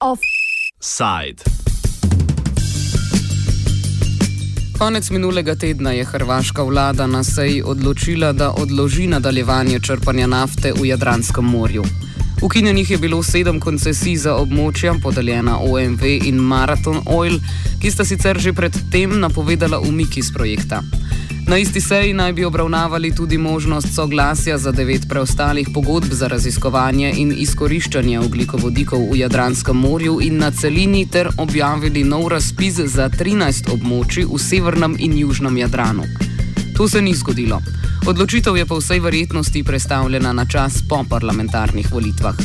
Offside. Konec minulega tedna je hrvaška vlada na seji odločila, da odloži nadaljevanje črpanja nafte v Jadranskem morju. Ukinjenih je bilo sedem koncesij za območja, podeljena OMV in Marathon Oil, ki sta sicer že predtem napovedala umik iz projekta. Na isti seji naj bi obravnavali tudi možnost soglasja za devet preostalih pogodb za raziskovanje in izkoriščanje oglikovodikov v Jadranskem morju in na celini ter objavili nov razpis za 13 območij v severnem in južnem Jadranu. To se ni zgodilo. Odločitev je po vsej verjetnosti predstavljena na čas po parlamentarnih volitvah.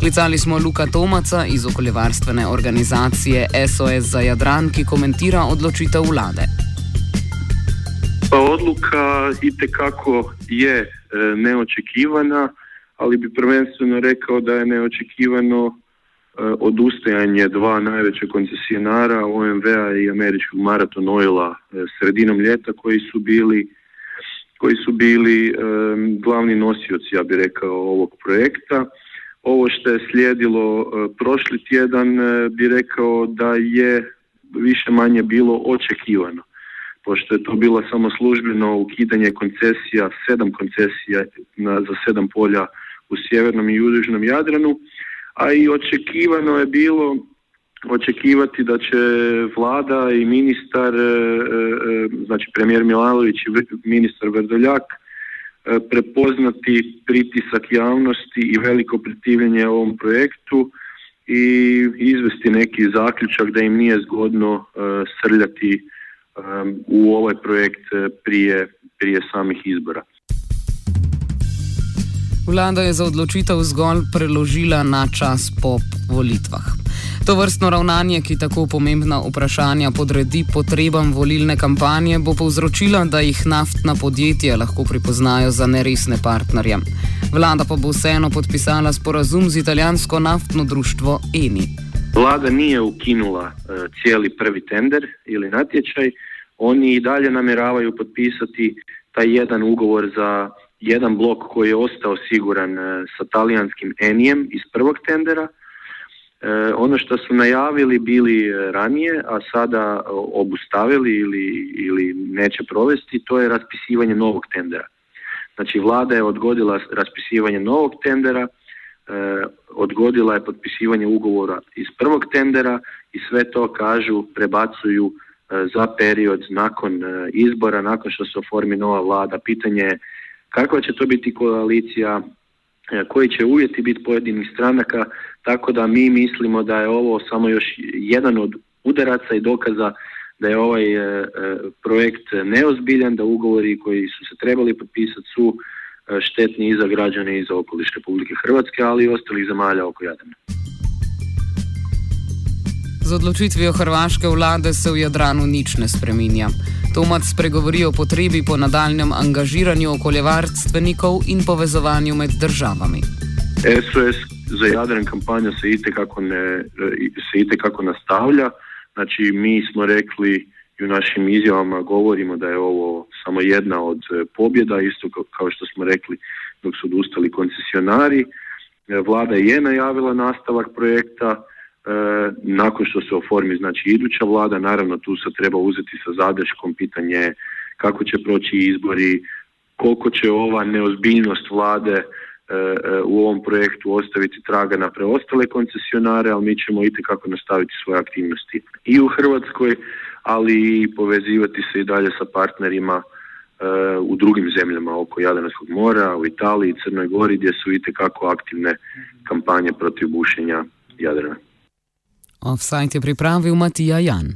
Klicali smo Luka Tomaca iz okoljevarstvene organizacije SOS za Jadran, ki komentira odločitev vlade. Pa odluka itekako je e, neočekivana, ali bi prvenstveno rekao da je neočekivano e, odustajanje dva najveća koncesionara OMV-a i američkog Marathon Oila e, sredinom ljeta koji su bili koji su bili glavni nosioci, ja bih rekao, ovog projekta. Ovo što je slijedilo prošli tjedan bi rekao da je više manje bilo očekivano pošto je to bilo samo službeno ukidanje koncesija, sedam koncesija na, za sedam polja u sjevernom i južnom Jadranu, a i očekivano je bilo očekivati da će vlada i ministar, e, e, znači premijer Milanović i ministar Verdoljak e, prepoznati pritisak javnosti i veliko protivljenje ovom projektu i izvesti neki zaključak da im nije zgodno srljati Um, u ovaj projekt eh, prije, prije samih izbora. Vlada je za odločitev zgolj preložila na čas po volitvah. To vrstno ravnanje, ki tako pomembna vprašanja podredi potrebam volilne kampanje, bo povzročila, da jih naftna podjetja lahko pripoznajo za neresne partnerje. Vlada pa bo vseeno podpisala sporazum z italijansko naftno društvo Eni. Vlada nije ukinula uh, cijeli prvi tender ili natječaj, oni i dalje namjeravaju potpisati taj jedan ugovor za jedan blok koji je ostao siguran e, sa talijanskim Enijem iz prvog tendera. E, ono što su najavili bili ranije, a sada obustavili ili, ili neće provesti, to je raspisivanje novog tendera. Znači vlada je odgodila raspisivanje novog tendera, e, odgodila je potpisivanje ugovora iz prvog tendera i sve to kažu, prebacuju za period nakon e, izbora, nakon što se oformi nova vlada. Pitanje je kakva će to biti koalicija, e, koji će uvjeti biti pojedinih stranaka, tako da mi mislimo da je ovo samo još jedan od udaraca i dokaza da je ovaj e, projekt neozbiljan, da ugovori koji su se trebali potpisati su štetni i za građane i za okoliš Republike Hrvatske, ali i ostalih zemalja oko Jadrana. Z odločitvijo hrvaške vlade se v Jadranu nič ne spreminja. Tomac spregovori o potrebi po nadaljem angažiranju okoljevarstvenikov in povezovanju med državami. SOS za Jadran kampanja se itekako, ne, se itekako nastavlja. Znači, mi smo rekli i u našim izjavama govorimo da je ovo samo jedna od pobjeda, isto kao što smo rekli dok su odustali koncesionari. Vlada je najavila nastavak projekta, nakon što se oformi znači iduća vlada, naravno tu se treba uzeti sa zadrškom pitanje kako će proći izbori, koliko će ova neozbiljnost vlade e, e, u ovom projektu ostaviti traga na preostale koncesionare, ali mi ćemo itekako nastaviti svoje aktivnosti i u Hrvatskoj, ali i povezivati se i dalje sa partnerima u drugim zemljama oko Jadranskog mora, u Italiji, Crnoj Gori, gdje su itekako aktivne kampanje protiv bušenja Jadrana. Offside je pripravil Matija Jan.